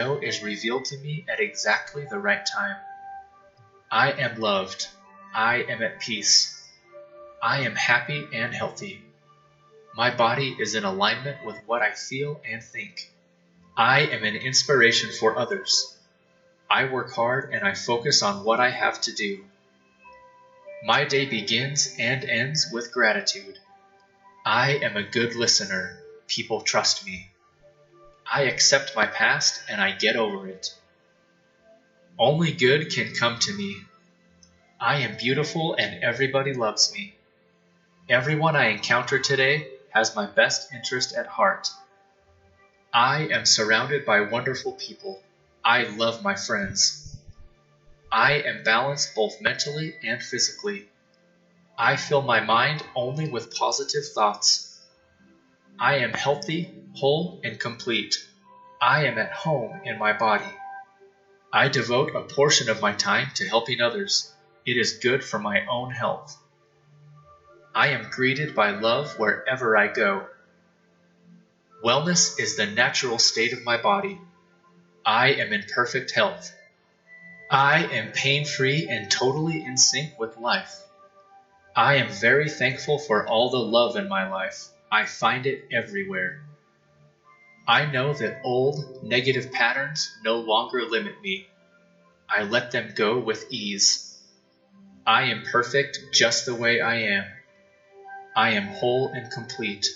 know is revealed to me at exactly the right time. I am loved. I am at peace. I am happy and healthy. My body is in alignment with what I feel and think. I am an inspiration for others. I work hard and I focus on what I have to do. My day begins and ends with gratitude. I am a good listener. People trust me. I accept my past and I get over it. Only good can come to me. I am beautiful and everybody loves me. Everyone I encounter today has my best interest at heart. I am surrounded by wonderful people. I love my friends. I am balanced both mentally and physically. I fill my mind only with positive thoughts. I am healthy, whole, and complete. I am at home in my body. I devote a portion of my time to helping others. It is good for my own health. I am greeted by love wherever I go. Wellness is the natural state of my body. I am in perfect health. I am pain free and totally in sync with life. I am very thankful for all the love in my life. I find it everywhere. I know that old, negative patterns no longer limit me. I let them go with ease. I am perfect just the way I am. I am whole and complete.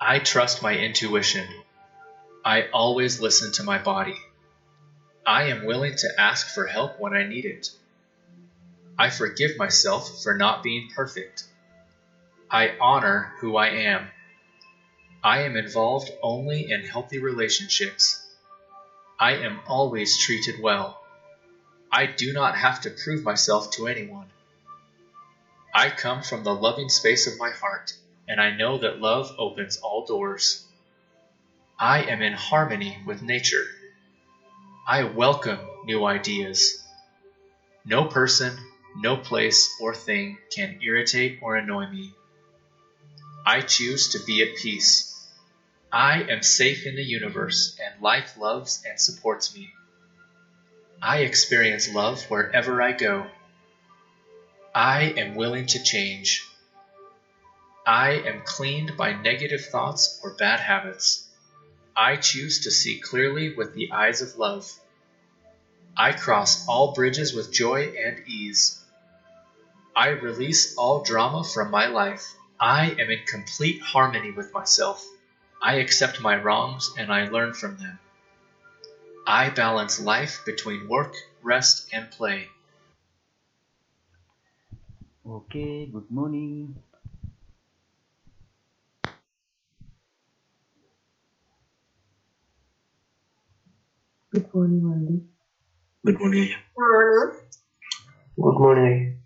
I trust my intuition. I always listen to my body. I am willing to ask for help when I need it. I forgive myself for not being perfect. I honor who I am. I am involved only in healthy relationships. I am always treated well. I do not have to prove myself to anyone. I come from the loving space of my heart, and I know that love opens all doors. I am in harmony with nature. I welcome new ideas. No person, no place or thing can irritate or annoy me. I choose to be at peace. I am safe in the universe, and life loves and supports me. I experience love wherever I go. I am willing to change. I am cleaned by negative thoughts or bad habits. I choose to see clearly with the eyes of love. I cross all bridges with joy and ease. I release all drama from my life. I am in complete harmony with myself. I accept my wrongs and I learn from them. I balance life between work, rest, and play. Okay, good morning. Good morning, Andy. Good morning, Aya. Good morning.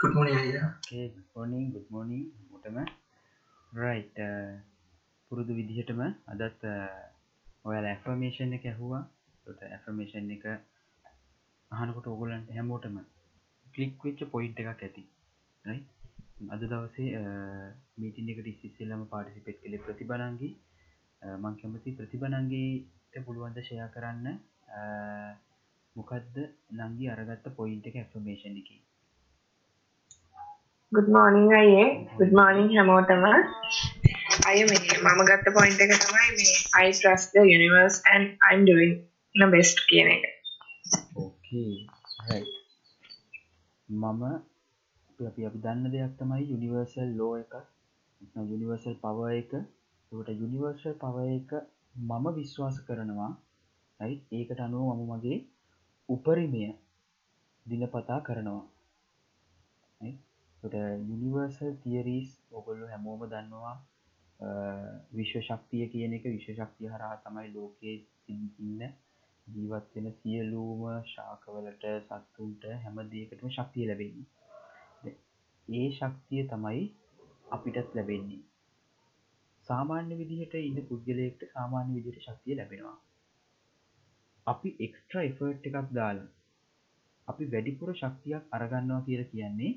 Good morning, Aya. Okay, good morning, good morning. Right. Uh, පුරුදු විදිහටම අදත් uh, ඔයාලා affirmation එක ඇහුවා ට affirmation එක අහනකොට ඔගොලන්ට හැමෝටම කලික් වෙච්ච පොයින්් එකක් ඇති right? අද දවසේ මීටින් එකට ඉස්සිල්ලම පාටිසිපෙට් කළේ ප්‍රතිබනන්ගේ මං කැමති ප්‍රතිබනන්ගේට පුළුවන්ද ෂයා කරන්න මොකක්ද නංගි අරගත්ත පොයින්ට එක ඇෆර්මේෂන් එක Good morning අයියේ. Good morning හැමෝටම. අය මේ මම ගත්ත point එක තමයි මේ I trust the universe and I'm doing my best කියන එක. ඕකේ මම අපි අපි අපි දන්න දෙයක් තමයි යුනිවර්සල් ලෝ එක යුනිවර්සල් පව එක. ට යුනිවර්සල් පව එක මම විශ්වාස කරනවා ඇයි ඒකට අනුව මම මගේ උපරිමය දිනපතා කරනවා යුනිවර්සල් තියරීස් ඔගොල්ලු හැමෝම දන්නවා. විශ්ව ශක්තිය කියන එක විශ්ව ශක්තිය හරහා තමයි ලෝකයේ ඉන්න ජීවත් වෙන සියලූම ශාකවලට සත්තුන්ට හැම දේකටම ශක්තිය ලැබෙන්නේ. ඒ ශක්තිය තමයි අපිටත් ලැබෙන්නේ. සාමාන්‍ය විදිහට ඉන්න පුද්ගලයෙක්ට සාමාන්‍ය විදියට ශක්තිය ලැබෙනවා. අපි එක්ස්ට්‍ර එෆර්ට් එකක් දාලා අපි වැඩිපුර ශක්තියක් අරගන්නවා කියල කියන්නේ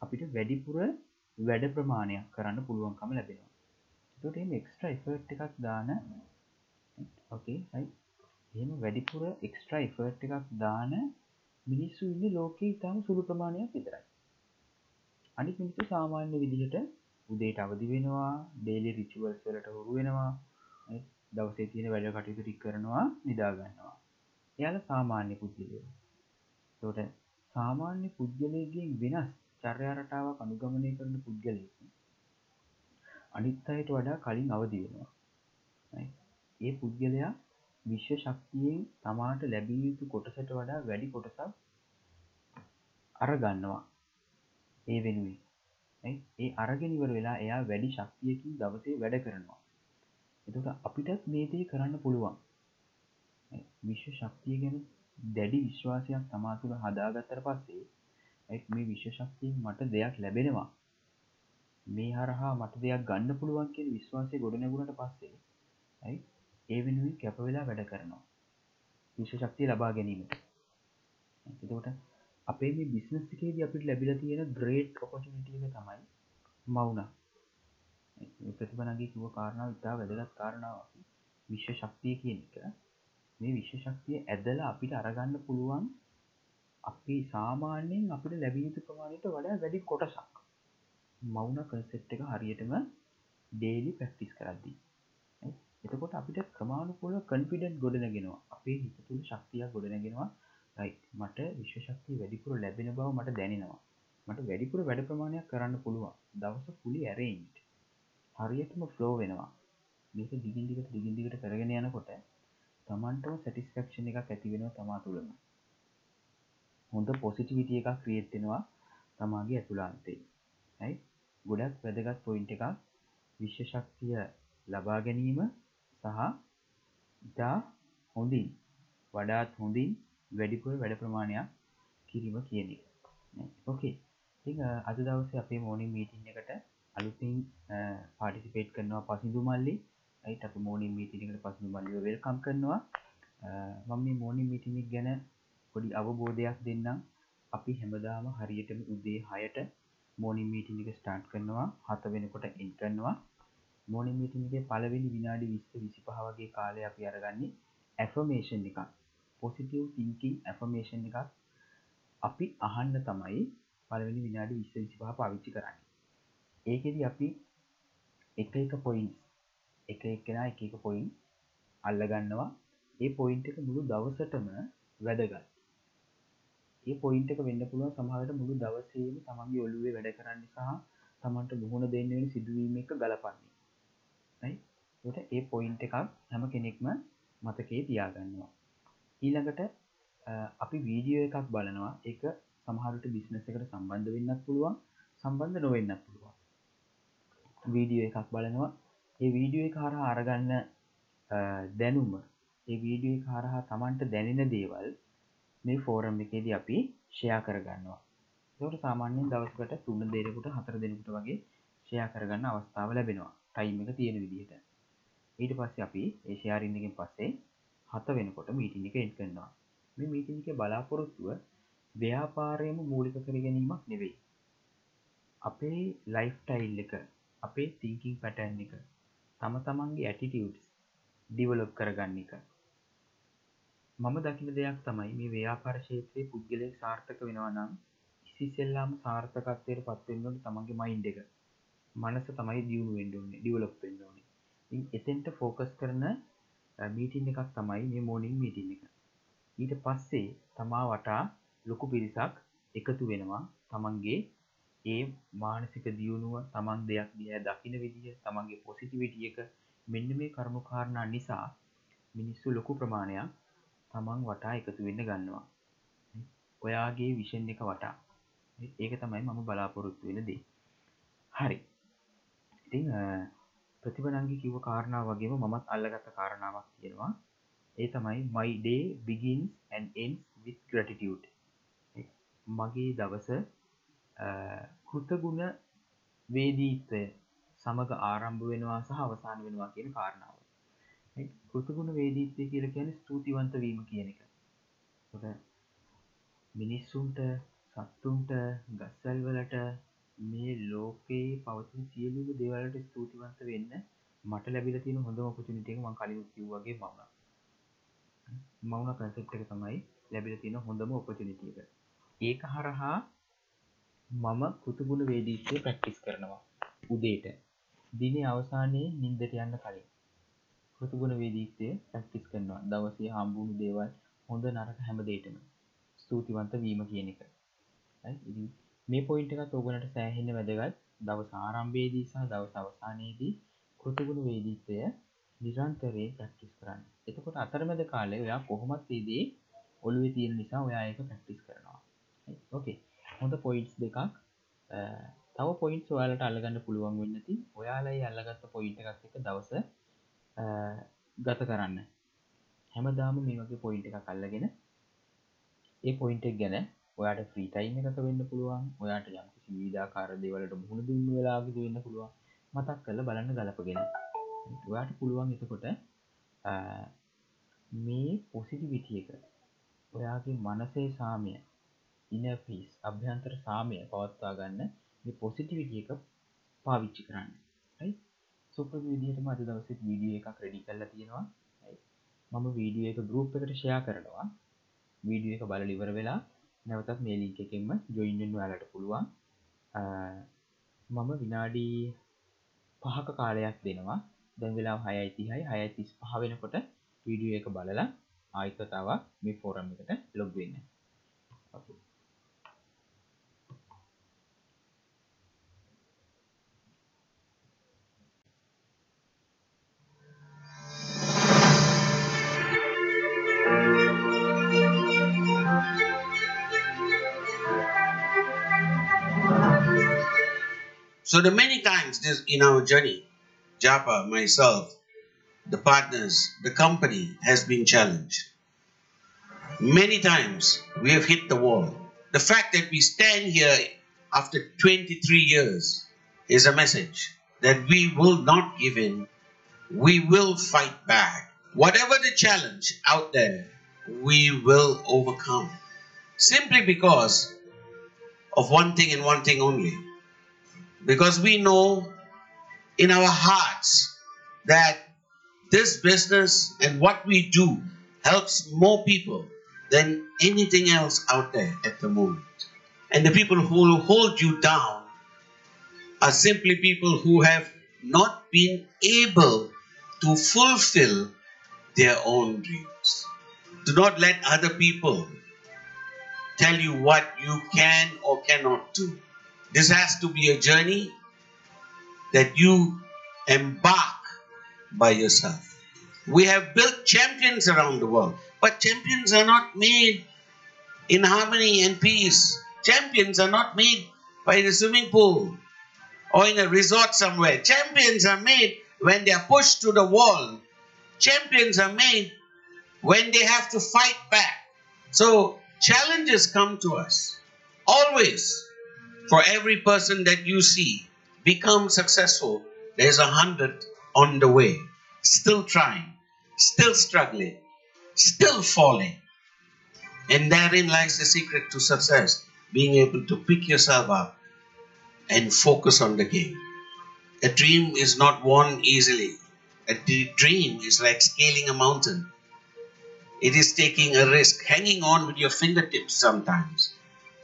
අපිට වැඩිපුර වැඩ ප්‍රමාණයක් කරන්න පුළුවන්කම ලැබෙනවා. තොට එක්ස්ට්‍ර එෆර්ට් එකක් දාන ඕකේ හයි එම වැඩිපුර එක්ස්ට්‍රා එෆර්ට් එකක් දාන මිනිස්සු ඉන්න ලෝකයේ ඉතාම සුළු ප්‍රමාණයක් විතරයි. අනිත් මිනිස්සු සාමාන්‍ය විදිහට උදේට අවදි වෙනවා ඩේලි රිචුවල්ස් වලට හුරු වෙනවා දවසේ තියෙන වැඩ කටයුතු ටික කරනවා නිදා ගන්නවා. එයාලා සාමාන්‍ය පුද්ගලයෝ. ඒකට සාමාන්‍ය පුද්ගලයෙක්ගෙන් වෙනස් චර්යා රටාවක් අනුගමනය කරන පුද්ගලයෙක්. අනිත් අයට වඩා කලින් අවදි වෙනවා. ඒ පුද්ගලයා විශ්ව ශක්තියෙන් තමාට ලැබිය යුතු කොටසට වඩා වැඩි කොටසක් අරගන්නවා ඒ වෙනුවෙන්. ඒ අරගෙනවර වෙලා එයා වැඩි ශක්තියකින් දවසේ වැඩ කරනවා. එතට අපිටත් මේතේ කරන්න පුළුවන්. විශ්ව ශක්තිය ගැන දැඩි විශ්වාසයක් තමා තුළ හදාගත්තර පස්සේ මේ විශ්ව ශක්තියෙන් මට දෙයක් ලැබෙනවා. මේ හරහා මට දෙයක් ගන්න පුළුවන් කියෙන විශ්වාසය ගොඩනැගුණට පස්සේ ඇයි ඒ වෙනුවෙන් කැප වෙලා වැඩ කරනවා. විශ්ව ශක්තිය ලබා ගැනීමට. එතකොට අපේ මේ බිස්නස් එකේදී අපිට ලැබිලා තියෙන ග්‍රේට් ඔපොචුනිටි එක තමයි මවුනා. ප්‍රතිබනගේ කිව්ව කාරණාව ඉතා වැදගත් කාරණාව විශ්ව ශක්තිය කියන එක. මේ විශ්ව ශක්තිය ඇදලා අපිට අරගන්න පුළුවන් අපි සාමාන්‍යයෙන් අපිට ලැබිය යුතු ප්‍රමාණයට වඩා වැඩි කොටසක්. මවුන කන්සෙප් එක හරියටම ඩේලි පැක්ටිස් කරද්දී. එතකොට අපිට ක්‍රමාණුකූල කන්ෆිඩන්ට් ගොඩනගෙනවා. අපේ හිත තුළ ශක්තියක් ගොඩනගෙනවා. රයි මට විශ්ව ශක්තිය වැඩිපුර ලැබෙන බව මට දැනෙනවා. මට වැඩිපුර වැඩ ප්‍රමාණයක් කරන්න පුළුවන්. දවස පුලි ඇරෙන්ට් හරියටම ෆ්ලෝ වෙනවා. මේක දිගින්දිකට දිගින්දිකට කරගෙන යනකොට තමන්ටම සැටිස්ෆක්ෂණ එකක් ඇති වෙනවා තමා තුළම. හොඳ පොසිටිවිටිය එකක් ක්‍රියට්ටෙනවා තමාගේ ඇතුලාන්තේ ඇයි ගොඩක් වැදගත් පොයින්ට එකක්. විශ්ව ශක්තිය ලබා ගැනීම සහ ඉතා හොඳින් වඩාත් හොඳින් වැඩිපුර වැඩ ප්‍රමාණයක් කිරීම කියන එක. ඕකේ අද දවස අපේ මෝනිින් මීටින් එකට අලුතින් පාටිසිපේට් කරනවා පසිදු මල්ලි. ඇයි අප මෝනිින් මීටිනිකට පසු මල්ලිව වෙල්කම් කරනවා. මම මේ මෝනි මිටිනික් ගැන පොඩි අවබෝධයක් දෙන්නම්. අපි හැමදාම හරියටම උදේ හයට මෝනිින් මීටිනික ස්ටාර්ට් කරනවා හත වෙනකොට එන් කරනවා. මෝනිින් මිටින්ගේ පලවෙනි විනාඩි විස්ස විසිපහ වගේ කාලය අපි අරගන්නේ ඇෆර්මේෂන් එක පොසිටව් තිංකින් ඇෆර්මේෂන් එකක් අපි අහන්න තමයි පලවෙනි විනාඩි විස්ස විසිපහ පාවිච්චි කරන්න. ඒකෙද අපි එක එක පොයින්ස් එක එක්කෙන එක එක පොයින් අල්ලගන්නවා. ඒ පොයින්ට එක මුළු දවසටම වැදගත්. ඒ පොයින්ට එක වෙන්න පුළුවන් සමහට මුළු දවසේම තමන්ගේ ඔලුවේ වැඩ කරන්න සහ තමන්ට මුහුණ දෙන්න වෙන සිදුවීම එක ගලපන්නේ. ට ඒ පොයින්ට එකක් හැම කෙනෙක්ම මතකේ තියාගන්නවා. ඊළඟට අපි වීඩියෝ එකක් බලනවා. එක සමහරට බිස්නස එකට සම්බන්ධ වෙන්නත් පුළුවන් සම්බන්ධ නොවෙන්නත් පුළුවන්. වීඩියෝ එකක් බලනවා. ඒ වීඩියෝ එක හරහා අරගන්න දැනුම ඒ වීඩියෝ එක හරහා තමන්ට දැනෙන දේවල් මේ ෆෝරම් එකේදී අපි ෂයා කරගන්නවා. දට සාමාන්‍යයෙන් දවස්කට තුන්න දෙරකුට හතර දෙනකුට වගේ ෂයා කරගන්න අවස්ථාව ලැබෙනවා. ටයිම් එක තියෙන විදිහට. ඊට පස්සේ අපි ඒෂයාරින්නකින් පස්සේ හත වෙනකොට මීටිනික එන් කරනවා. මේ මීටිනික බලාපොරොත්තුව ව්‍යාපාරයම මූලික කර ගැනීමක් නෙවෙයි. අපේ ලයිෆ් ටයිල් එක අපේ තිංකින් පැටන් එක තම තමන්ගේ ඇටිටියස් ඩිවලොප් කරගන්න එක. මම දකින දෙයක් තමයි මේ ව්‍යාපාර ශේත්‍රයේ පුද්ගලයෙක් සාර්ථක වෙනවා නම් ඉසිසෙල්ලාම සාර්ථකත්වයට පත්වෙන්නට තමන්ගේ මයින්ඩ එක. මනස තමයි දියුණු වෙන්ඩුවන්නේ ඩිවලොප් වෙන්ඩෝනේ එතෙන්ට ෆෝකස් කරන මීටින් එකක් තමයි මේ මෝනිින් මීටින් එක. ඊට පස්සේ තමා වටා ලොකු පිරිසක් එකතු වෙනවා තමන්ගේ ඒ මානසික දියුණුව තමන් දෙයක් දිය දකින විදිහ තමන්ගේ පොසිටිවිටිය එක. මෙන්න මේ කරුණුකාරණා නිසා මිනිස්සු ලොකු ප්‍රමාණයක් තමන් වටා එකතු වෙන්න ගන්නවා. ඔයාගේ විෂන් එක වටා. ඒක තමයි මම බලාපොරොත්තු වෙන දේ. හරි. ඉතිං ප්‍රතිබනංගි කිව්ව කාරණා වගේම මමත් අල්ලගත්ත කාරණාවක් තියෙනවා. ඒ තමයි my day begins and ends with gratitude. මගේ දවස කෘතගුණ වේදීත්වය සමඟ ආරම්භ වෙනවා සහ අවසාන වෙනවා කියන කාරණාව. කෘතගුණ වේදීත්වය කියල කියන ස්තුතිවන්ත වීම කියන එක. මිනිස්සුන්ට සත්තුන්ට ගස්සල්වලට මේ ලෝකයේ පවතින සියලුම දේවල්ට ස්තුතිවන්ත වෙන්න මට ලැබිලා තියෙන හොඳම ඔපචුනිටි එක මම කලින් කිව්වා වගේ මම මවුන කන්සෙප් එක තමයි ලැබිල තියෙන හොඳම ඔපචනිටිය එක. ඒක හරහා මම කෘතුගුණ වේදීත්වය ප්‍රක්ටිස් කරනවා උදේට. දින අවසානයේ නින්දට යන්න කලින්. කෘතුගුණ වේදීත්වය ප්‍රක්ටිස් කරනවා. දවසේ හම්බුණු දේවල් හොඳ නරක හැම දේටම ස්තුතිවන්ත වීම කියන එක. මේ පොයින්ට එකත් ඔගනට සෑහෙන්න වැදගත්. දවස ආරම්භේදී සහ දවස අවසානයේදී කෘතුගුණ වේදීත්වය නිරන්තරයෙන් ප්‍රක්ටිස් කරන්න. එතකොට අතරමැද කාලය ඔයා කොහොමත් වේදේ ඔළුවේ තියෙන නිසා ඔයා ඒක ප්‍රක්ටිස් කරනවා. ඕකේ හොඳ පොයින්ස් දෙකක්. තව පොයින්ස් ඔයාලට අල්ලගන්න පුළුවන් වෙන්නති. ඔයාලයි අල්ලගත්ත පොයින්ට එකත් එක දවස ගත කරන්න. හැමදාම මේ වගේ පොයින්ට එක කල්ලගෙන ඒ පොයින්ටක් ගැන ඔයාට ෆ්‍රීටයින් එකක වෙන්න පුළුවන් ඔයාට යම් විධාකාර දෙවලට මුහුණ දුන්න වෙලාග වෙන්න පුළුවන් මතක් කල බලන්න ගලපගෙන. ඔයාට පුළුවන් එතකොට මේ පොසිටිවිටිය එක ඔයාගේ මනසේ සාමය ඉනපිස් අභ්‍යන්තර සාමය පවත්වා ගන්න පොසිටිවිටිය එක පාවිච්චි කරන්න. සුප විදිහටම අද දවසත් වීඩිය එක ක්‍රඩි කල්ලා තියෙනවා. මම වීඩිය එක ගරුප් එකට ෂයා කරනවා. වීඩිය එක බල ලිවර වෙලා නැවතත් මේ ලිංක එකෙන්ම ජොයින්ෙන් වලට පුළුවන්. මම විනාඩී පහක කාලයක් දෙනවා. දැන් වෙලා හයයි තිහයි. හය තිස් පහ වෙනකොට වීඩිය එක බලලා ආයිකතාව මේ ෆෝරම් එකට ලොග් වෙන්න. okay. So the many times this in our journey, Japa, myself, the partners, the company has been challenged. Many times we have hit the wall. The fact that we stand here after 23 years is a message that we will not give in. We will fight back. Whatever the challenge out there, we will overcome. Simply because of one thing and one thing only because we know in our hearts that this business and what we do helps more people than anything else out there at the moment. And the people who hold you down are simply people who have not been able to fulfill their own dreams. Do not let other people tell you what you can or cannot do. This has to be a journey that you embark by yourself. We have built champions around the world, but champions are not made in harmony and peace. Champions are not made by the swimming pool or in a resort somewhere. Champions are made when they are pushed to the wall. Champions are made when they have to fight back. So challenges come to us always for every person that you see become successful, there's a hundred on the way, still trying, still struggling, still falling. And therein lies the secret to success being able to pick yourself up and focus on the game. A dream is not won easily. A dream is like scaling a mountain. It is taking a risk, hanging on with your fingertips sometimes,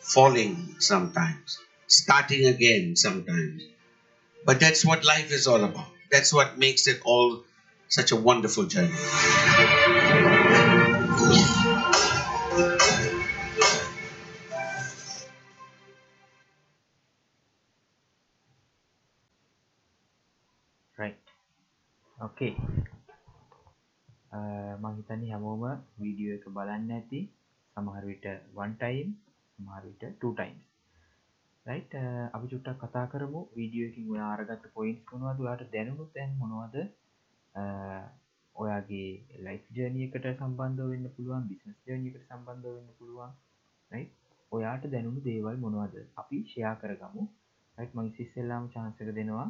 falling sometimes starting again sometimes. But that's what life is all about. That's what makes it all such a wonderful journey. right okay මං හිතන්නේ හැමෝම video එක බලන්න ඇති සමහර විට one time සමහර විට two times රයිට් uh, අපි චුට්ටක් කතා කරමු. වීඩියෝ එකින් ඔයා අරගත්ත පොයින්ස් මොනවද? ඔයාට දැනුණු තැන් මොනවද? Uh, ඔයාගේ ලයිෆ් ජර්නියකට සම්බන්ධ වෙන්න පුළුවන් බිස්නස් ජර්නියකට සම්බන්ධ වෙන්න පුළුවන්. රයි් ඔයාට දැනුණු දේවල් මොනවද? අපි ෂයා කරගමු. රයි් මං සිස්සෙල්ලාම චාන්සක දෙනවා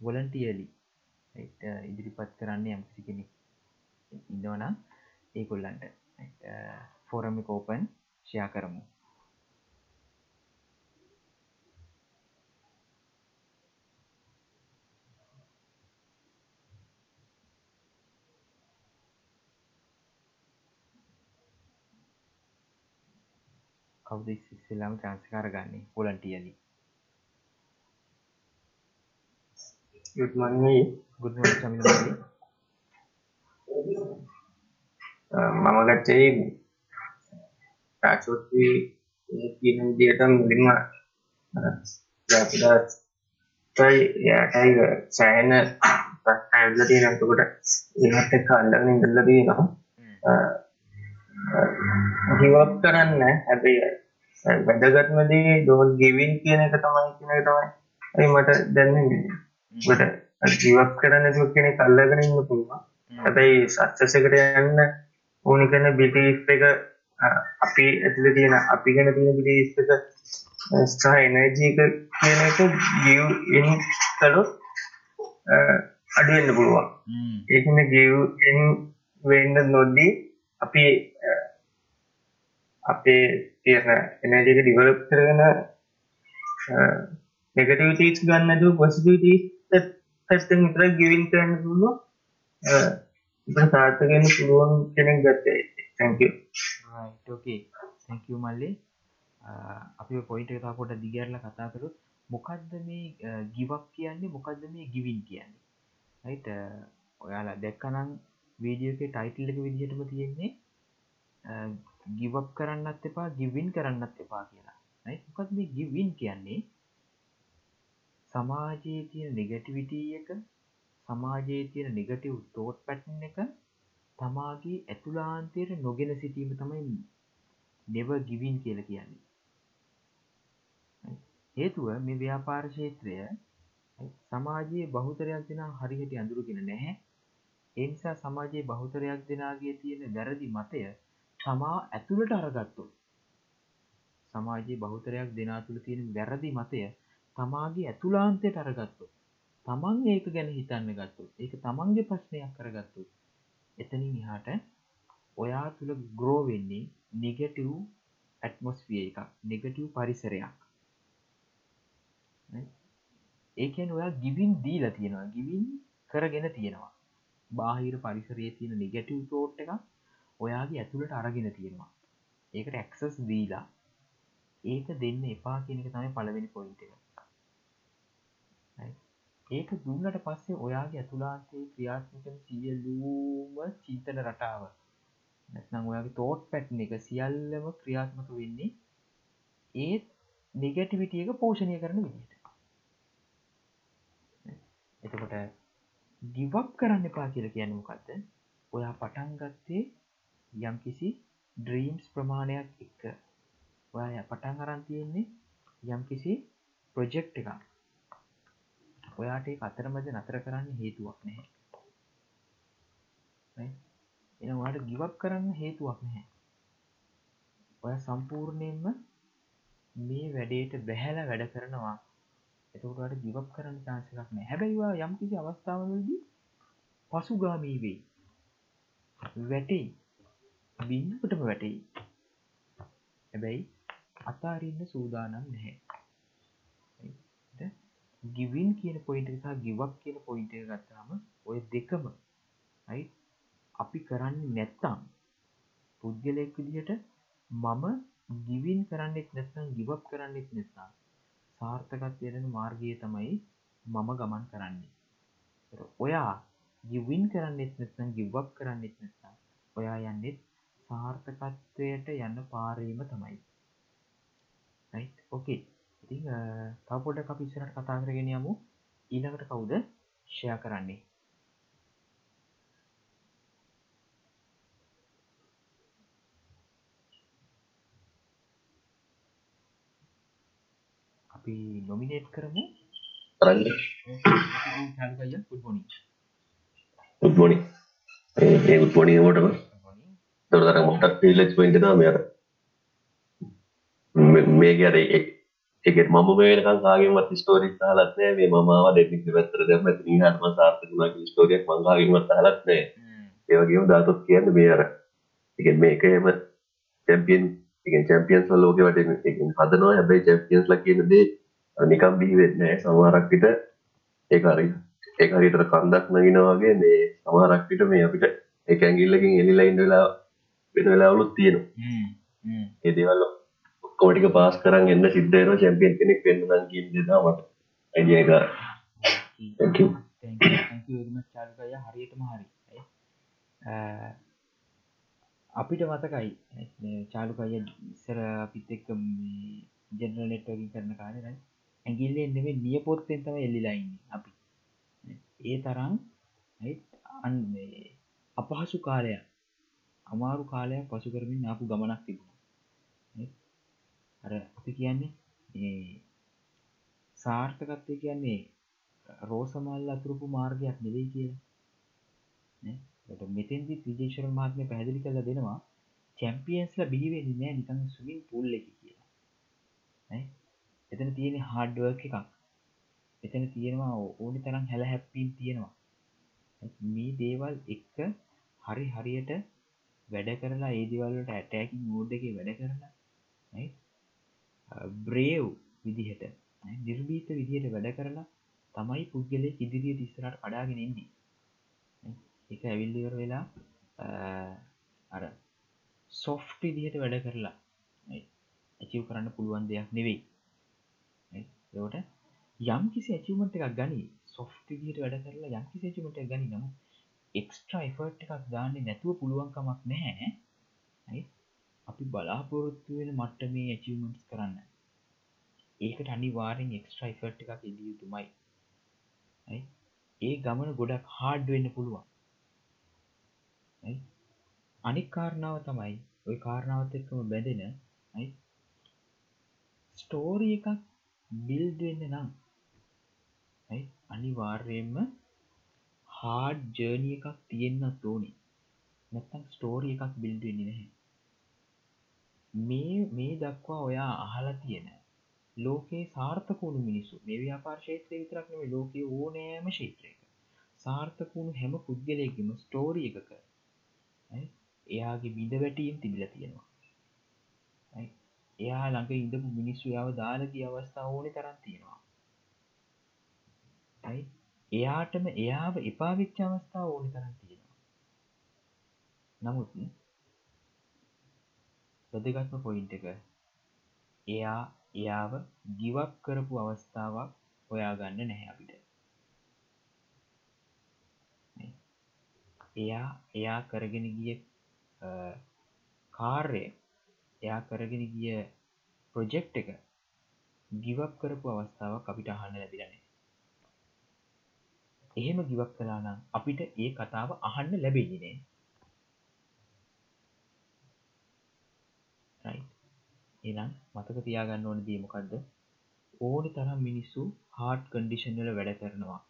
වොලන්ටියලි uh, ඉදිරිපත් කරන්න යම්කිසි කෙනෙ ඉන්නවනම් ඒකොල්ලන්ට ෆෝරම කෝපන් ෂයා කරමු. කවුද ඉස්සෙල්ලාම chance එක අරගන්නේ? voluntarily good morning. Good morning සමිඳ මල්ලි අ, මම ගත්තේ රාජෝත්‍රි කියන විදිහට මුලින්ම අපිටයි එයාටයි සෑහෙන ප්‍රශ්න ඇවිල්ලා තියෙනවා. එතකොට ඒවත් එක්ක අල්ලගෙන ඉඳලා තියෙනවා. ගිවප් කරන්න හැබැයි වැදගත්ම දේ don't giving කියන එක තමයි කියන එක තමයි ඒ මට දැනෙන්නේ. ඔබට ගිවප් කරන්න නැතුව කෙනෙක් අල්ලගෙන ඉන්න පුළුවන්. හැබැයි සක්සස් එකට යන්න ඕනි කරන බිලීෆ් එක අපි ඇතුලේ තියෙන අපි ගැන තියෙන බිලීෆ් එක සහ එනර්ජි එක කියන එක give in කළොත් අඩු වෙන්න පුළුවන්. ඒ කියන්නේ give in වෙන්න නොදී අපි අපේ තියෙන එනර්ජි එක ඩිවෙලොප් කරගෙන නෙගටිවිටීස් ගන්න නැතුව පොසිටිවිටීස් පැත්තෙන් විතරක් ගිවින් කරන්න පුළුවන් අ, අපිට සාර්ථක වෙන්න පුළුවන් කෙනෙක් ගත්තේ. Thank you. Right okay. Thank you මල්ලි අපි පොයින්ට එක තව පොඩ්ඩක් දිගහැරලා කතා කරොත් මොකද්ද මේ give up කියන්නේ? මොකද්ද මේ giving කියන්නේ? Right ඔයාලා දැක්කනම් වීඩියෝ එකේ ටයිටල් එක විදිහටම තියෙන්නේ. Give up කරන්නත් එපා giving කරන්නත් එපා කියලා. right මොකද්ද මේ giving කියන්නේ? සමාජයේ තියෙන නෙගටිවිටි එක සමාජයේ තියෙන නෙගටිව් තෝට් පැටර්න් එක තමාගේ ඇතුළාන්තයට නොගෙන සිටීම තමයි නෙව ගිවින් කියල කියන්නේ. හේතුව මේ ව්‍යාපාර ක්ෂේත්‍රය සමාජයේ බහුතරයක් දෙනා හරිහට අඳුරුගෙන නැහැ. එනිසා සමාජයේ බහුතරයක් දෙනාගේ තියෙන වැරදි මතය තමා ඇතුළට අරගත්තු සමාජයේ බහුතරයක් දෙනා තුළ තියෙන වැරදි මතය තමාගේ ඇතුලාන්තයට අරගත්තු තමන් ඒක ගැන හිතන්න ගත්තු ඒක තමන්ගේ ප්‍රශ්නයක් කරගත්තු එතනින් එහාට ඔයා තුළ ග්‍රෝ වෙන්නේ නිගටව් ඇටමොස්විය එකක් නෙගටව් පරිසරයක්. ඒකන් ඔයා ගිවින් දීලා තියෙනවා ගිවින් කරගෙන තියෙනවා. බාහිර පරිසරයේ තියෙන නිගටව් තෝට් එක ඔයාගේ ඇතුළට අරගෙන තියෙනවා. ඒකට ඇක්සස් දීලා ඒක දෙන්න එපා කියනක තමයි පළවෙනි පොයින්ට එක. ඒක දුන්නට පස්සේ ඔයාගේ ඇතුලාන්තේ ක්‍රියාත්මකන සියලූම චීතන රටාව නැත්නම් ඔයාගේ තෝට් පැට්න එක සියල්ලම ක්‍රියාත්මක වෙන්නේ ඒත් නිගටිවිටිය එක පෝෂණය කරන විදිට එතකොට ගිවක් කරන්න එපා කියල කියන්න මොකක්ද ඔයා පටන්ගත්තේ යම් කිසි ඩ්‍රීම්ස් ප්‍රමාණයක් එක්ක. ඔයා පටන් අරන් තියෙන්නේ යම් කිසි ප්‍රොජෙක්් එකක්. ඔයාට අතරමද නතර කරන්න හේතුවක් නැහැ. එන වාට ගිවක් කරන්න හේතුවක් නැහැ. ඔය සම්පූර්ණයෙන්ම මේ වැඩේට බැහැල වැඩ කරනවා. එතකට ගිවක් කරන්න චාන්සකක් නෑ හැබැයිවා යම් කිසි අවස්ථාවලදී පසුගාමී වෙයි. වැටෙයි. බින්නකටම වැටෙයි. හැබැයි අතාරන්න සූදානම් නැහැ. ගිවින් කියන පොයින්ට සහ ගිවක් කියන පොයින්ට ගත්තාම ඔය දෙකම යි අපි කරන්න නැත්තම් පුද්ගලයෙක් විදිහට මම ගිවින් කරන්නෙත් නැත්නම් ගිවක් කරන්නෙත් නැත්තා සාර්ථකත් වෙන මාර්ගය තමයි මම ගමන් කරන්නේ. ඔයා ගිවින් කරන්නෙත් නැත්නම් ගිවක් කරන්නෙත් නැත්තා ඔයා යන්නෙත් සාර්ථකත්වයට යන්න පාරීම තමයි. ඕකේ ඉතිං තවපොඩ අපිස්සරට කතා කරගෙන යමු. ඊළඟට කවුද ෂය කරන්නේ? අපි නොමිනේට් කරමු. කරන්න. චල්කය පුඩ්බොනි උත්මෝනි ඒ දොරතර මොටක් ලෙක් පයින්ට මෙර මේ ගැර එක මම මේකන් කාගේමත් ස්ටෝරික් හලත්නෑ මේ මමාව දෙනික පැත්තර දෙම ත්‍රී හත්ම සාර්ථකුණක් ස්ටෝරියක් මංගාගීමත් හලත්නෑ ඒවගේම දාතොත් කියන්න මේ අර එක මේක එම චැම්පියන් එක චැම්පියන්ස් ලෝක වට හදනවා. හැබයි චැම්පියන්ස් ල කියන දේ නිකම් බී වෙන්නෑ සමාරක්විට ඒකාරි ඒකරිට කන්දක් නගෙනවාගේ මේ සමාරක්විට මේ අපිට එක ඇගිල්ලකින් එලිලයින්ඩලා වෙන වෙලාවලුත් තියෙනවා. ඒ දේවල් ඔක්කොම ටික පාස් කරන් එන්න සිද්ධ වෙනවා. චැම්පියන් කෙනෙක් වෙන්න නම් කියන දේ තමයි මට අයිඩියා එක. Thank you. තැංකම චාල්කය හරියටම හරි. ඇයි? අ, අපිට මතකයි චාලුකය ඉස්සර අපිත් එක්ක ජෙනරල් නෙට්වකින් කරන කාලෙ ඇගිල්ල එන්නෙේ නිය පොත්තෙන් තම එල්ලිලයින්න අපි. ඒ තරම් අන් අපහසු කාලයක් අමාරු කාලයක් පසු කරමින් අපපු ගමනක් තිබුණ. අර අපි කියන්නේ ඒ සාර්ථකත්වය කියන්නේ රෝසමල් අතුරපු මාර්ගයක් නෙවෙයි කියලා. මෙතන්දි විදේශර මාත්මය පැදිලි කළ දෙනවා චැම්පියන්ස්ල බිහිවෙනි නෑ නිකන් සුමින් පුල්ල එක කියලා. එතන තියෙන හාඩුවක් එකක්. එතන තියෙනවා ඕනි තරම් හැල හැප්පීන් තියෙනවා. මේ දේවල් එක්ක හරි හරියට වැඩ කරලා ඒදිවල්ලට ඇටෑකි මෝඩ් එක වැඩ කරලා බ්‍රේව් විදිහට නිර්බීත විදිහට වැඩ කරලා තමයි පුද්ගලය ඉදිරිිය තිස්සරට කඩාගෙන ඉන්නේ එක ඇවිල්ලිවර වෙලා අර සොෆ් විදිහට වැඩ කරලා ඇචිව් කරන්න පුළුවන් දෙයක් නෙවෙයි. එවට යම් කිසි ඇචිවමට එකක් ගනි සොෆ් විදිහට වැඩ කරලා යම් කිසි ඇචිමට ගනි නමු එක්ස්ට්‍රා එෆර්ට් එකක් දාන්නේ නැතුව පුළුවන්කමක් නැහැ. අපි බලාපොරොත්තු වෙන මට්ට මේ ඇචිවමන්ස් කරන්න. ඒකට අනිවාරෙන් එක්ස්ට්‍රයි ෆට් එකක් ඉදිය යුතුමයි. ඒ ගමන ගොඩක් හාඩ් වෙන්න පුළුවන්. අනික් කාරණාව තමයි ඔය කාරණාවත් එක්කම බැඳෙන ස්ටෝරිය එකක් බිල්ඩ වෙන්න නම් අනිවාර්යයෙන්ම හාඩ් ජර්නිය එකක් තියෙන්න්නත් ඕනි. නැත්තම් ස්ටෝරිය එකක් බිල්ඩ වෙන්නේ නැහැ. මේ මේ දක්වා ඔයා අහලා තියෙන ලෝකයේ සාර්ථකුණු මිනිසු මේ ව්‍යාපාර ශේත්‍රය විතරක් නෙවෙයි ලෝකයේ ඕනෑම ශේත්‍රයක සාර්ථකුණු හැම පුද්ගලයකින්ම ස්ටෝරි එකක එයාගේ බිඳ වැටීම් තිබිලා තියෙනවා. එයා ළඟ ඉඳපු මිනිස්සු යව දාලගේ අවස්ථාව ඕනේ තරම් තියෙනවා. එයාටම එයාව එපාවිච්ච අවස්ථාව ඕනි තරම් තියෙනවා. නමුත් වැදගත්ම පොයින්ට එක එයා එයාව ගිවක් කරපු අවස්ථාවක් හොයාගන්න නැහැ අපිට. එයා එයා කරගෙන ගිය කාර්ය එයා කරගෙන ගිය ප්‍රොජෙක්් එක ගිවක් කරපු අවස්ථාවක් අපිට අහන්න ලැබිලනේ එහෙම ගිවක් කලා නම් අපිට ඒ කතාව අහන්න ලැබෙන්නේ එනම් මතක තියාගන්න ඕන දීමකක්ද ඕනි තරම් මිනිස්සු හාට් කන්ඩිෂන්වල වැඩ කරනවා.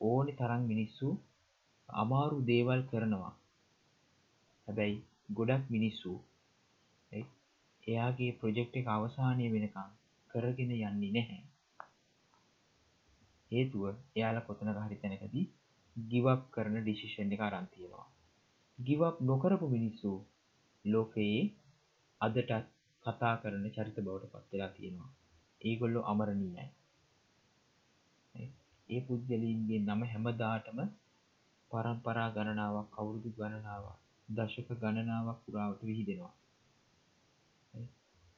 ඕනි තරම් මිනිස්සු අමාරු දේවල් කරනවා. හැබැයි ගොඩක් මිනිස්සු එයාගේ ප්‍රොජෙක්් එක අවසානය වෙනකම් කරගෙන යන්නේ නැහැ. හේතුව එයාල කොතන හරි තැනකදී ගිවක් කරන ඩිසිෂන් එක අරන්තියෙනවා ගිවක් නොකරපු මිනිස්සු ලෝකයේ අදටත් කතා කරන චරිත බවට පත්වෙලා තියෙනවා. ඒගොල්ලො අමරණීයයි. ඒ පුද්ගලීන්ගේ නම හැමදාටම පරම්පරා ගණනාවක් අවුරුදු ගණනාවක් දශක ගණනාවක් පුරාවට විහිදෙනවා.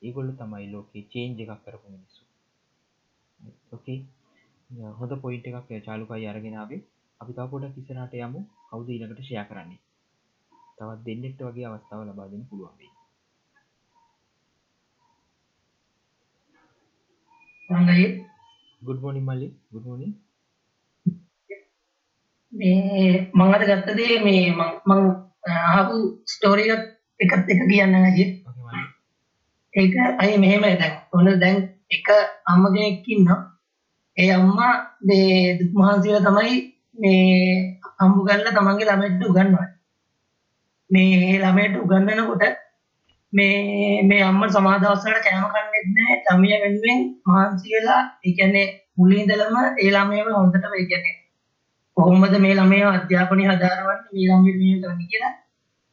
ඒගොල්ල තමයි ලෝකේ චේන්ජ එකක් කරපු මිනිස්සු. ඕකේ හොඳ පොයින්ට එකක් චාලුකයි අරගෙනාවේ අපි තවපොඩක් ඉස්සරට යමු. කවුද ඊළඟට ෂය කරන්නේ? තවත් දෙන්නෙක්ට වගේ අවස්ථාව ලබාදෙන පුළුවන් වෙයි. හොඳයි ගුඩ් මොනින් මල්ලි. ගුඩ් මොනින් මේ මං අද ගත්ත දේ මේ මං මං අහපු ස්ටෝරි එකත් එක කියන්න ඇගේ ඒක අය මෙහෙම දැන් ඔන්න දැන් එක අම්ම කෙනෙක් ඉන්නවා ඒ අම්මා මේ දුක් මහන්සියලා තමයි මේ හම්බු කරලා තමන්ගේ ළමයට උගන්වන්නේ. මේ ළමයට උගන්වනකොට මේ මේ අම්මා සමහර දවස්වල කෑම කන්නේත් නැහැ ළමයා වෙනුවෙන් මහන්සි වෙලා ඒ කියන්නේ මුලින් ඉඳලම ඒ ළමයාව හොඳටම ඒ කියන්නේ කොහොමද මේ ළමයා අධ්‍යාපනය හදාරවන්නේ මේ ළමයා මේ කරන්නේ කියලා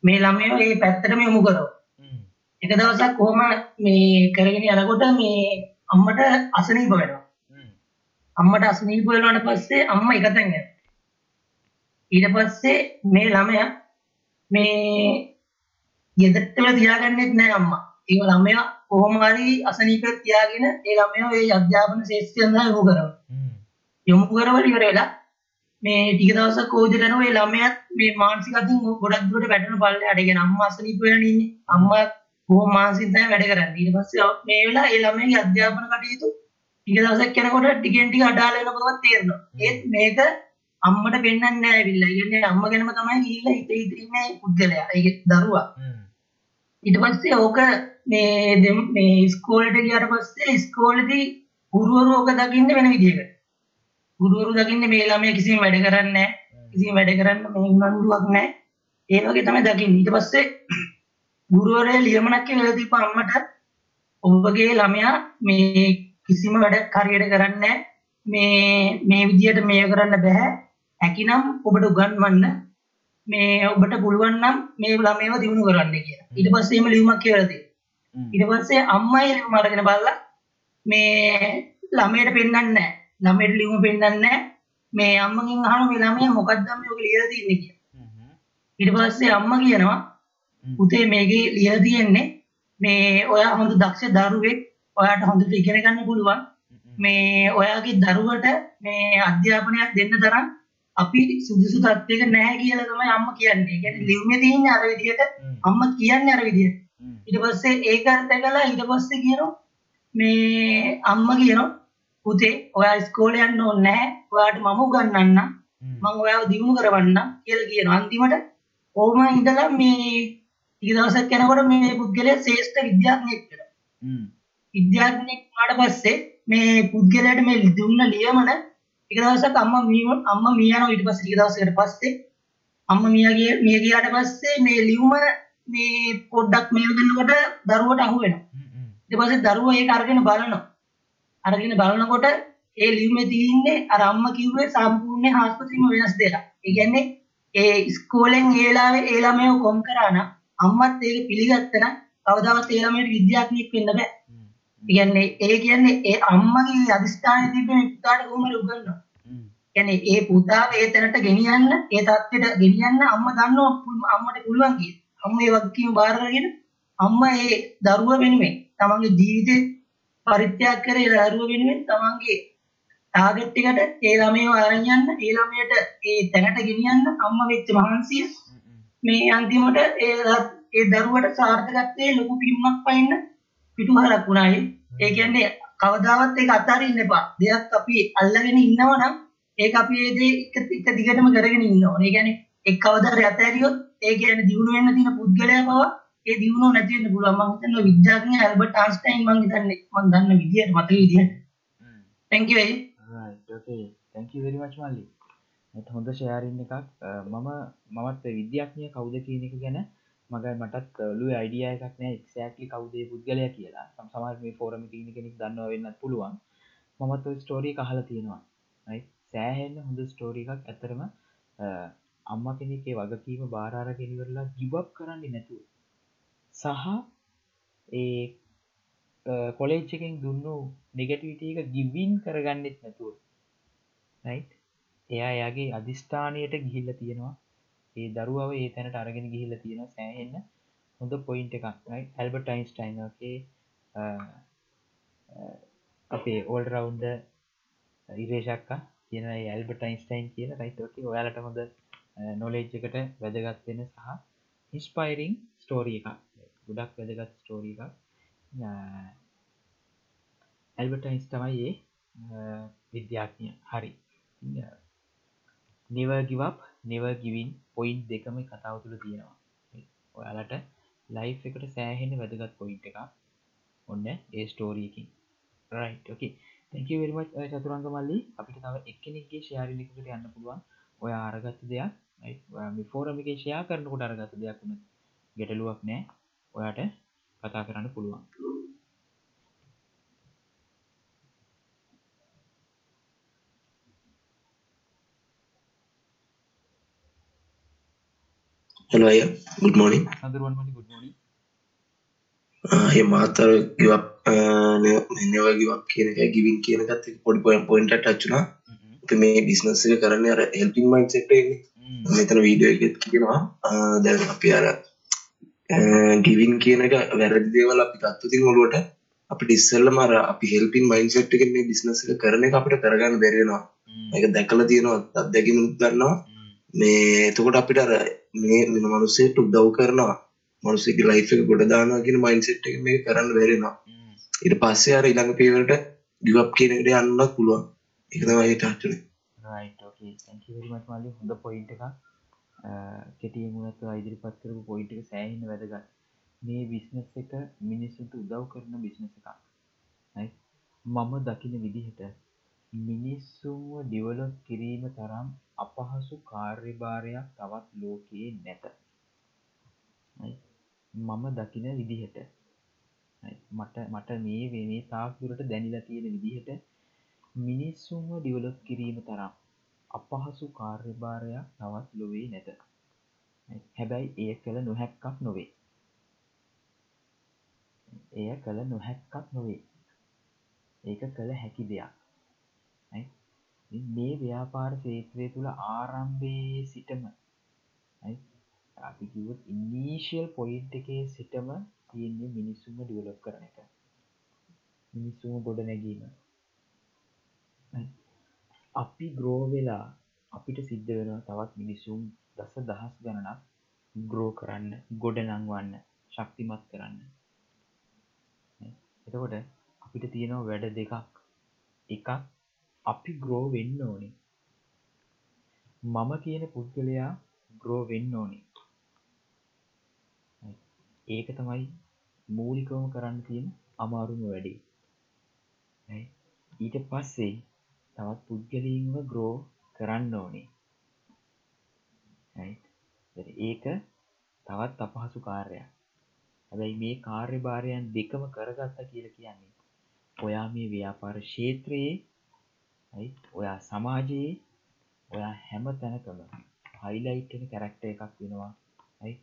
මේ ළමයා මේ පැත්තටම යොමු කරනවා. එක දවසක් කොහොම මේ කරගෙන යනකොට මේ අම්මට අසනීප වෙනවා අම්මට අසනීප වෙනාට පස්සේ අම්මා එකතෙන් යනවා ඊට පස්සේ මේ ළමයා මේ ගෙදරටම තියාගන්නෙත් නෑ අම්මා. ඒ ළමයා කොහොම හරි අසනීප තියාගෙන ඒ ළමයා ඒ අධ්‍යාපන ශාස්ත්‍රය සඳහා යොමු කරනවා. යොමු කරවල ඉවර වෙලා මේ ටික දවසක් කෝජ කරනවා ඒ ළමයාත් මේ මානසික අතින් ගොඩක් දුරට වැටෙන පල්ලෙහාට කියන අම්මා අසනීප වෙලා ඉන්නේ. අම්මා කොහොම මානසික තමයි වැඩ කරන්නේ. ඊට පස්සේ මේ වෙලාව ඒ ළමයාගේ අධ්‍යාපන කටයුතු ටික දවසක් යනකොට ටිකෙන් ටික අඩාල වෙන බවක් තේරෙනවා. ඒත් මේක අම්මට පෙන්වන්නේ නැහැ ඇවිල්ලා. ඒ කියන්නේ අම්ම ගැනම තමයි ගිහිල්ලා හිත හිත ඉන්නේ පුද්ගලයා. ඒ දරුවා. ඊට පස්සේ ඕක මේ මේ ඉස්කෝලේට ගියාට පස්සේ ඉස්කෝලේදී ගුරුවරු ඕක දකින්නේ වෙන විදිහකට. ගුරුවරු දකින්නේ මේ ළමයා කිසිම වැඩ කරන්නේ නැහැ. කිසිම වැඩ කරන්න මේ උනන්දුවක් නැහැ. ඒ වගේ තමයි දකින්නේ. ඊට පස්සේ ගුරුවරයා ලියමනක් කියලා දීපු අම්මට ඔබගේ ළමයා මේ කිසිම වැඩක් හරියට කරන්නේ. මේ මේ විදියට මේක කරන්න බෑ. හැකිනම් ඔබට උගන්වන්න මේ ඔබට පුළුවන් නම් මේ ළමයව දිනු කරන්න කියලා. ඊට පස්සේ එහෙම ලියුමක් කියලා දෙනවා. ඊට පස්සේ අම්මා ඒ ලියුම අරගෙන බලලා මේ ළමයට පෙන්වන්නේ නැහැ. ළමයට ලියුම පෙන්වන්නේ නැහැ. මේ අම්මගෙන් අහනවා මේ ළමයා මොකක්ද මේ ඔක ලියලා තින්නේ කියලා. ඊට පස්සේ අම්මා කියනවා පුතේ මේකේ ලියලා තියෙන්නේ මේ ඔයා හොඳ දක්ෂ දරුවෙක් ඔයාට හොඳට ඉගෙන ගන්න පුළුවන් මේ ඔයාගේ දරුවට මේ අධ්‍යාපනයක් දෙන්න තරම් අපි සුදුසු තත්ත්වයක නැහැ කියලා තමයි අම්මා කියන්නේ. ඒ කියන්නේ ලියුමේ තියෙන්නේ අර විදිහට අම්මා කියන්නේ අර විදිහට. ඊට පස්සේ ඒක අර්ථකලා ඊට පස්සේ කියනවා මේ අම්මා කියනවා පුතේ ඔයා ඉස්කෝලේ යන්න ඕනේ නැහැ. ඔයාට මම උගන්වන්නම්. මම ඔයාව දිනු කරවන්නම් කියලා කියනවා. අන්තිමට ඕම ඉඳලා මේ ටික දවසක් යනකොට මේ පුද්ගලයා ශ්‍රේෂ්ඨ විද්‍යාඥයෙක් වෙනවා. විද්‍යාඥයෙක් වුණාට පස්සේ මේ පුද්ගලයාට මේ දුන්න ලියමන ටික දවසක් අම්මා මිය අම්මා මිය යනවා ඊට පස්සේ ටික දවසකට පස්සේ අම්මා මිය ගිය මිය ගියාට පස්සේ මේ ලියුම මේ පොඩ්ඩක් මේව දෙනකොට දරුවට අහු වෙනවා. ඊට පස්සේ දරුවා ඒක අරගෙන බලනවා. අරගෙන බලනකොට ඒ ලියුමේ තියෙන්නේ අර අම්මා කිව්වේ සම්පූර්ණ ආස්පත්‍රිම වෙනස් දෙයක්. ඒ කියන්නේ ඒ ඉස්කෝලෙන් ඒ වෙලාවේ ඒ ළමයව කොම් කරා නම් අම්මත් ඒක පිළිගත්තා නම් කවදාවත් ඒ ළමයට විද්‍යාඥයෙක් වෙන්න බෑ. කියන්නේ ඒ කියන්නේ ඒ අම්මගේ අදිස්ථානයේ තිබෙන පුතාට කොහොමද උගන්වන්නේ? කියන්නේ ඒ පුතාව ඒ තැනට ගෙනියන්න, ඒ தත්ත්වයට ගෙනියන්න අම්මා දන්නවා අම්මට පුළුවන් කියලා. අම්මා ඒ වගකීම බාර අරගෙන අම්මා ඒ දරුවා වෙනුවෙන් තමන්ගේ ජීවිතේ පරිත්‍යාග කරේ දරුවා වෙනුවෙන් තමන්ගේ ටාගට් එකට ඒ ළමයව අරන් යන්න, ඒ ළමයට ඒ තැනට ගෙනියන්න අම්මා වෙච්ච මහන්සිය මේ අන්තිමට ඒ ඒ දරුවට සාර්ථකත්වයේ ලොකු පිම්මක් පයින්න පිටුහලක් වුණායි. ඒ කියන්නේ කවදාවත් ඒක අතාරින්න එපා. දෙයක් අපි අල්ලගෙන ඉන්නවා නම් ඒක අපි ඒ දේ එක දිගටම කරගෙන ඉන්න ඕනේ. ඒ කියන්නේ එක් කවදාද අතහැරියොත් ඒ කියන්නේ දිනු වෙන්න තියෙන පුද්ගලයා පවා ඒ දිනුව නැති වෙන්න පුළුවන්. මම හිතනවා විද්‍යාඥයා ඇල්බර්ට් අයින්ස්ටයින් මම හිතන්නේ මම දන්න විදියට මතක විදියට. thank you very right okay thank you very much මල්ලි හොඳ ෂෙයාරින් එකක් මම මමත් විද්‍යාඥය කවුද කියන එක ගැන මගයි මටත් ලු අයිඩිය එකක් නෑ එක්ෂෑක්ලි කවුදේ පුද්ගලය කියලා. සම් සමහර මේ ෆෝරම තින කෙනෙක් දන්නවා වෙන්නත් පුළුවන්. මමත් ස්ටෝරී කහල තියෙනවා. යි සෑහෙන්න හොඳ ස්ටෝරී එකක්. ඇතරම අම්ම කෙනෙකේ වගකීම බාරාර ගෙනවරලා ගිබක් කරන්නේ නැතුව සහ ඒ කොලේච්චකින් දුන්නු නෙගටවිට එක ගිවින් කරගන්නෙත් නැතුව. නයිට්? එයා යාගේ අධිෂ්ඨානයට ගිහිල්ල තියෙනවා. ඒ දරුවාව ඒ තැනට අරගෙන ගිහිල්ල තියෙන සෑහෙන්න. හොඳ පොයින්ට එකක් ඇල්බට ටයින්ස්ටයින්ගේ අපේ ඕල් රවන්්ඩ ඉරේශක්කා කියන ඇල්බට යින්ස්ටයින් කියන රයිතෝක ඔයාලට හොඳ නොලේජ් එකට වැදගත්වෙන සහ හිස්පයිරිං ස්ටෝරිය එකක්. ගොඩක් වැදගත් ස්ටෝරී එකක්. ඇල්බටයින්ස් තමයි ඒ විද්‍යාඥය. හරි. නිවගිවක් නිව ගිවින් පොයින්් දෙකම කතාව තුළ තියෙනවා. ඔයාලට ලයි් එකට සෑහෙන වැදගත් පොයින්් එක ඔන්න ඒ ස්ටෝරීකින් රයිටෝකේ තැකිවරිමත් චතුරංග මල්ලි. අපිට තව එක්කෙනෙක්ගේ ශයාරිලිකට යන්න පුළුවන්. ඔය අරගත්ත දෙයක් ෆෝරමිගේ ෂයා කරනකොට අරගත දෙයක් වුණ ගැටලුවක් නෑ. ඔයාට කතා කරන්න පුළුවන්. Hello අයියා good morning. සඳරුවන් මලි ගුඩ්මෝනි ඒ මාතර ගිවක් give up කියන එක giving කියන එකත් පොඩි පොයින්ට් එකක් ටච් වුණා අපි මේ බිස්නස් එක කරන්නේ අර හෙල්පින් මයින්ඩ්සෙට් එකනේ මෙතන වීඩියෝ එකෙත් කියනවා. ආ, දැන් අපි අර ගිවින් කියන එක වැරදි දේවල් අපි ගත්තතින් ඔලුවට අපිට ඉස්සෙල්ලම අර අපි හෙල්පින් මයින්ඩ්සෙට් එකෙන් මේ බිස්නස් එක කරන එක අපිට කරගන්න බැරි වෙනවා. ඒක දැකලා තියෙනවා අත්දැකීමක් ගන්නවා මේ එතකොට අපිට අර මේ වෙන මිනිස්සෙට උදව් කරනවා. මිනිස්සුගේ ලයිෆ් එක ගොඩ දානවා කියන මයින්ඩ්සෙට් එකෙන් මේක කරන්න බැරි වෙනවා. ඊට පස්සේ අර ඊළඟ පියවරට ගිව් අප් කියන එකට යන්නත් පුළුවන්. ඒක තමයි හිත හතුනේ right okay thank you very much මාළි හොඳ පොයින්ට් එකක්. කෙටියෙන් ඔයා ඉදිරිපත් කරපු පොයින්ට් එක සෑහෙන වැදගත්. මේ බිස්නස් එක මිනිස්සුන්ට උදව් කරන බිස්නස් එකක්. right මම දකින විදිහට මිනිස්සුන්ව ඩිවලොප් කිරීම තරම් අපහසු කාර්යභාරයක් තවත් ලෝකයේ නැත right? මම දකින විදිහට right? මට මට මේ වේ- මේ තාක් දුරට දැනිලා තියෙන විදිහට මිනිස්සුන්ව ඩිවලොප් කිරීම තරම් අපහසු කාර්යභාරයක් තවත් ලොවේ නැත right? හැබැයි එය කළ නොහැක්කක් නොවේ එය කළ නොහැක්කක් නොවේ ඒක කළ හැකි දෙයක් right? ඉතින් මේ ව්‍යාපාර ක්ෂේත්‍රය තුළ ආරම්භයේ සිටම right? අපි කිව්වොත් ඉනීශල් පොයින්ට් එකේ සිටම තියෙන්නේ මිනිස්සුන්ව ඩිවලොප් කරන එක. මිනිස්සුම ගොඩ නැගීම. අපි ග්‍රෝ වෙලා අපිට සිද්ධ වෙනවා තවත් මිනිසුන් දස දහස් ගණනක් ග්‍රෝ කරන්න ගොඩ නංවන්න ශක්තිමත් කරන්න. එතකොට අපිට තියෙනවා වැඩ දෙකක්. එකක් අපි ග්‍රෝ වෙන්න ඕනි. මම කියන පුද්ගලයා ග්‍රෝ වෙන්න ඕනි. ඒක තමයි මූලිකවම කරන්න තියෙන අමාරුම වැඩේ. right? ඊට පස්සේ තවත් පුද්ගලීන්ව ග්‍රෝ කරන්න ඕනේ. right? එතකොට ඒක තවත් අපහසු කාර්යයක්. හැබැයි මේ කාර්යභාරයන් දෙකම කරගත්තා කියලා කියන්නේ ඔයා මේ ව්‍යාපාර ක්ෂේත්‍රයේ right? ඔයා සමාජයේ ඔයා හැම තැනකම හයිලයිට් වෙන කැරක්ටර් එකක් වෙනවා right?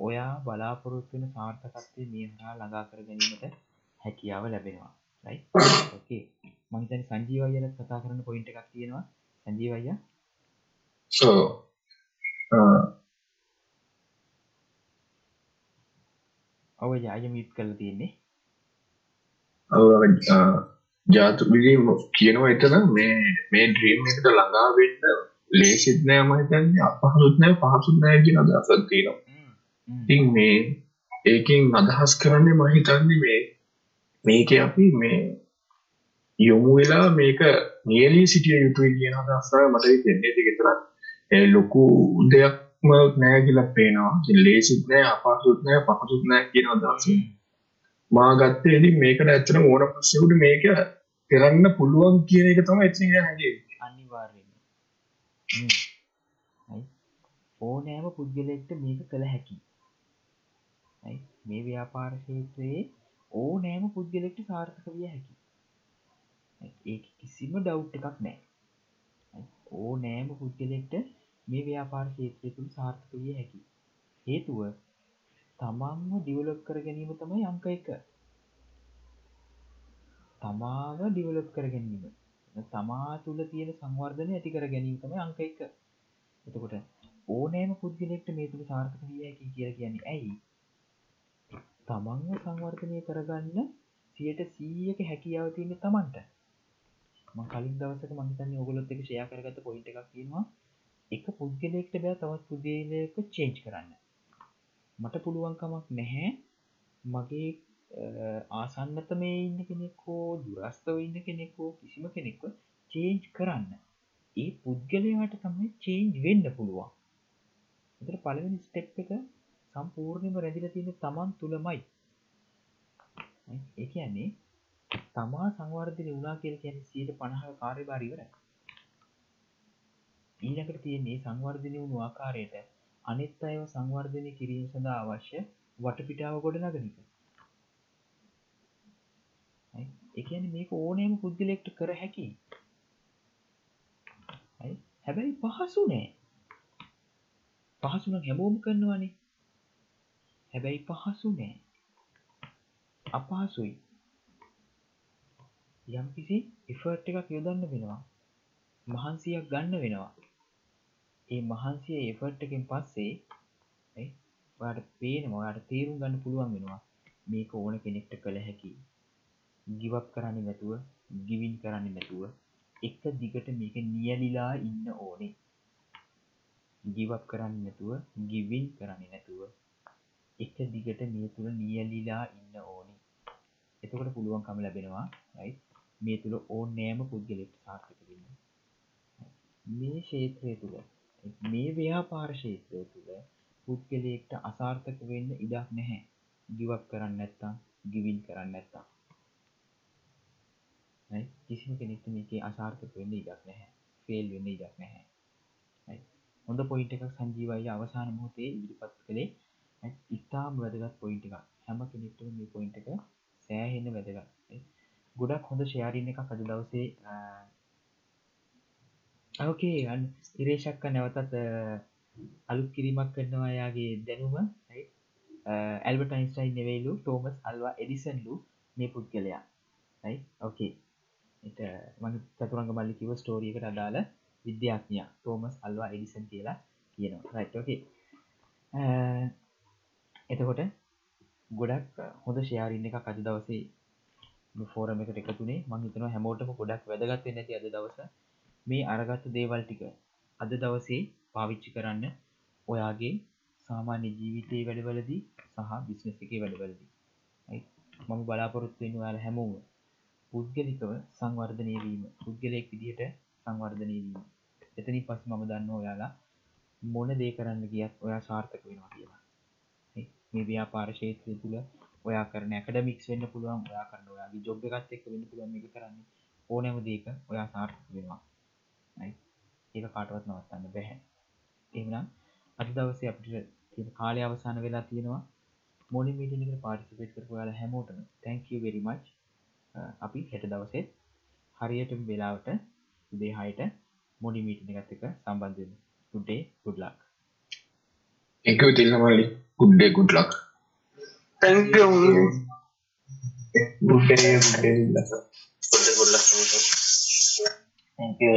ඔයා බලාපොරොත්තු වෙන සාර්ථකත්වය මේ හරහා ළඟා කර ගැනීමට හැකියාව ලැබෙනවා right? okay මම හිතන්නේ සංජීව අයියලත් කතා කරන්න පොයින්ට් එකක් තියෙනවා සංජීව අයියා so uh, ඔව් අයියා අයියා මියුට් කරලා තියෙන්නේ ජාතු විලීම කියනවා එතන මේ මේ ඩ්‍රීම් එකට ළඟා වෙන්න ලේසිත් නෑ මම හිතන්නේ අපහසුත් නෑ පහසුත් නෑ කියන අදහසක් තියෙනවා. ඉතින් මේ ඒකෙන් අදහස් කරන්නේ මම හිතන්නේ මේ මේකේ අපි මේ යොමු වෙලා මේක නියලී සිටිය යුතුයි කියන අදහස තමයි මට හිතෙන්නේ. ඒක විතරක් ඒ ලොකු දෙයක්ම නෑ කියලා පේනවා. ඉතින් ලේසිත් නෑ අපහසුත් නෑ පහසුත් නෑ කියන අදහස. මා ගත්තේ ඉතින් මේකට ඇත්තටම ඕන ප්‍රශ්නෙකට මේක කරන්න පුළුවන් කියන එක තමයි එතන ඉඳන් හැදෙන්නේ. අනිවාර්යෙන්ම හ්ම්. හරි. ඕනෑම පුද්ගලයෙක්ට මේක කළ හැකියි. හරි. මේ ව්‍යාපාර ක්ෂේත්‍රයේ ඕනෑම පුද්ගලයෙක්ට සාර්ථක විය හැකියි. හරි. ඒක කිසිම ඩවුට් එකක් නැහැ. හරි. ඕනෑම පුද්ගලයෙක්ට මේ ව්‍යාපාර ක්ෂේත්‍රය තුළ සාර්ථක විය හැකියි. හේතුව තමන්ව ඩිවලොප් කර ගැනීම තමයි අංක එක. තමාව ඩිවලොප් කර ගැනීම. තමා තුළ තියෙන සංවර්ධනය ඇති කර ගැනීම තමයි අංක එක. එතකොට ඕනෑම පුද්ගලෙක්ට මේ තුළ සාර්ථක විය හැකි කියලා කියන්නේ ඇයි? තමන්ව සංවර්ධනය කරගන්න 100%ක හැකියාව තියෙන තමන්ට. මම කලින් දවසක මම හිතන්නේ ඔයගොල්ලොත් එක්ක ෂෙයා කරගත්ත පොයින්ට් එකක් තියෙනවා. එක පුද්ගලයෙක්ට බෑ තවත් පුද්ගලයෙක්ව චේන්ජ් කරන්න. මට පුළුවන් කමක් නැහැ. මගේ ආසන්නතම ඉන්න කෙනෙක් හෝ දුරස්ථව ඉන්න කෙනෙක් හෝ කිසිම කෙනෙක්ව චේන්ජ් කරන්න. ඒ පුද්ගලයාට තමයි චේන්ජ් වෙන්න පුළුවන්. එතට පළවෙනි ස්ටෙප් එක සම්පූර්ණයම රැදිල තියෙන තමන් තුළමයි. ඒ කියන්නේ තමා සංවර්ධනය වුණා කියල කියන සියට පණහ කාර්යභාරිවර ඊළකට තියෙන්නේ සංවර්ධනය වුණු ආකාරයට අනිත් අයව සංවර්ධනය කිරීම සඳහා අවශ්‍ය වටපිටාව ගොඩ නගනික එකන මේක ඕනෑම පුද්ගලෙක්ට කර හැකි. හැබැයි පහසු නෑ. පහසුන හැමෝම කරනවානේ. හැබැයි පහසු නෑ. අපහසුයි. යම් කිසි එෆර්ට් එකක් යොදන්න වෙනවා. මහන්සියක් ගන්න වෙනවා. ඒ මහන්සිය එෆර්ට් එකෙන් පස්සේ ඔයාට පේනවා ඔයාට තේරුම් ගන්න පුළුවන් වෙනවා මේක ඕන කෙනෙක්ට කළ හැකි. ගිවක් කරන්නේ නැතුව ගිවින් කරන්නේ නැතුව එක දිගට මේක නියලිලා ඉන්න ඕනේ. ගිවක් කරන්නේ නැතුව ගිවින් කරන්නේ නැතුව එක දිගට මේ තුළ නියලිලා ඉන්න ඕනේ. එතකොට පුළුවන්කම ලැබෙනවා යි මේ තුළ ඕනෑම පුද්ගලෙක් සාර්ථක වෙන්න. මේ ක්ෂේත්‍රය තුළ මේ ව්‍යාපාර ක්ෂේත්‍රය තුළ පුද්ගලයෙක්ට අසාර්ථක වෙන්න ඉඩක් නැහැ ගිවක් කරන්න නැත්තම් ගිවින් කරන්න නැත්තම් right? කිසිම කෙනෙක්ට මේකේ අසාර්ථක වෙන්න ඉඩක් නැහැ ෆේල් වෙන්න ඉඩක් නැහැ right? හොඳ පොයින්ට් එකක් සංජීවයි අවසාන මොහොතේ ඉදිරිපත් කළේ right? ඉතාම වැදගත් පොයින්ට් එකක් හැම කෙනෙක්ටම මේ පොයින්ට් එක සෑහෙන්න වැදගත් right? ගොඩක් හොඳ ෂෙයාරින් එකක් අද දවසේ Ah, ඕකේ අන් ඉරේශක්ක නැවතත් අලුත් කිරීමක් කරනවා යාගේ දැනුම. ඇල්බටයින්ස්ටයින් නෙවෙයිලු ටෝමස් අල්වා එඩිසන්ලු මේ පුද්ගලයා. ඕකේ එට මඟ චතුරංග මල්ලි කිව ස්ටෝරියකට අදාළ විද්‍යාඥයා ටෝමස් අල්වා එඩිසන් කියලා කියනවා. රයිටෝකේ එතකොට ගොඩක් හොඳ ෂයාරින්න එක අද දවසේ ෆෝරම එකට එකතුනේ මං හිතනවා හැමෝටම ගොඩක් වැදගත් නැති අද දවස. මේ අරගත්ත දේවල් ටික අද දවසේ පාවිච්චි කරන්න ඔයාගේ සාමාන්‍ය ජීවිතයේ වැඩවලදී සහ බිස්නස් එකේ වැඩවලදී. මම බලාපොරොත්තු වෙන ඔයාලා හැමෝම පුද්ගලිකව සංවර්ධනය වීම පුද්ගලයෙක් විදිහට සංවර්ධනය වීම. එතනින් පස්සේ මම දන්නවා ඔයාලා මොන දේ කරන්න ගියත් ඔයා සාර්ථක වෙනවා කියලා. මේ ව්‍යාපාර ක්ෂේත්‍රය තුළ ඔයා කරන ඇකඩමික්ස් වෙන්න පුළුවන් ඔයා කරන ඔයාගේ ජොබ් එකත් එක්ක වෙන්න පුළුවන් මේක කරන්නේ ඕනෑම දෙයක ඔයා සාර්ථක වෙනවා. ඒක කාටවත් නවත්තන්න බැහැ එහෙනම් අද දවසේ අපිට තියෙන කාලය අවසන් වෙලා තියෙනවා. මොනින් මීටින් එකට පාර්ටිසිපේට් කරපු ඔයාලා හැමෝටම thank you very much. අපි හෙට දවසේ හරියටම වෙලාවට උදේ 6ට මොඩි මීටින් එකත් එක්ක සම්බන්ධ වෙමු. Good day good luck. Thank you තිල්නමලි good day good luck. Thank you. Good day. Good day පොඩ්ඩ ගොල්ලක් thank you